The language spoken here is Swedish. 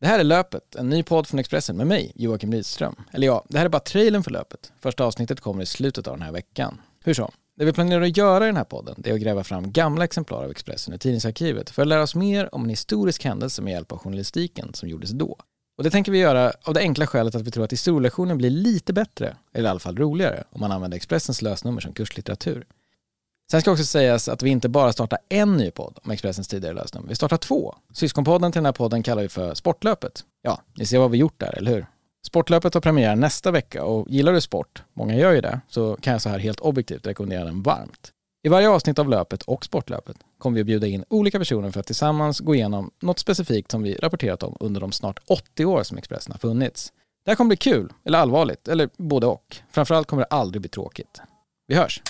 Det här är Löpet, en ny podd från Expressen med mig, Joakim Rydström. Eller ja, det här är bara trailern för Löpet. Första avsnittet kommer i slutet av den här veckan. Hur som, det vi planerar att göra i den här podden det är att gräva fram gamla exemplar av Expressen i tidningsarkivet för att lära oss mer om en historisk händelse med hjälp av journalistiken som gjordes då. Och det tänker vi göra av det enkla skälet att vi tror att historielektionen blir lite bättre, eller i alla fall roligare, om man använder Expressens lösnummer som kurslitteratur. Sen ska också sägas att vi inte bara startar en ny podd om Expressens tidigare lösnummer. Vi startar två. Syskonpodden till den här podden kallar vi för Sportlöpet. Ja, ni ser vad vi gjort där, eller hur? Sportlöpet har premiär nästa vecka och gillar du sport, många gör ju det, så kan jag så här helt objektivt rekommendera den varmt. I varje avsnitt av löpet och sportlöpet kommer vi att bjuda in olika personer för att tillsammans gå igenom något specifikt som vi rapporterat om under de snart 80 år som Expressen har funnits. Det här kommer bli kul, eller allvarligt, eller både och. Framförallt kommer det aldrig bli tråkigt. Vi hörs!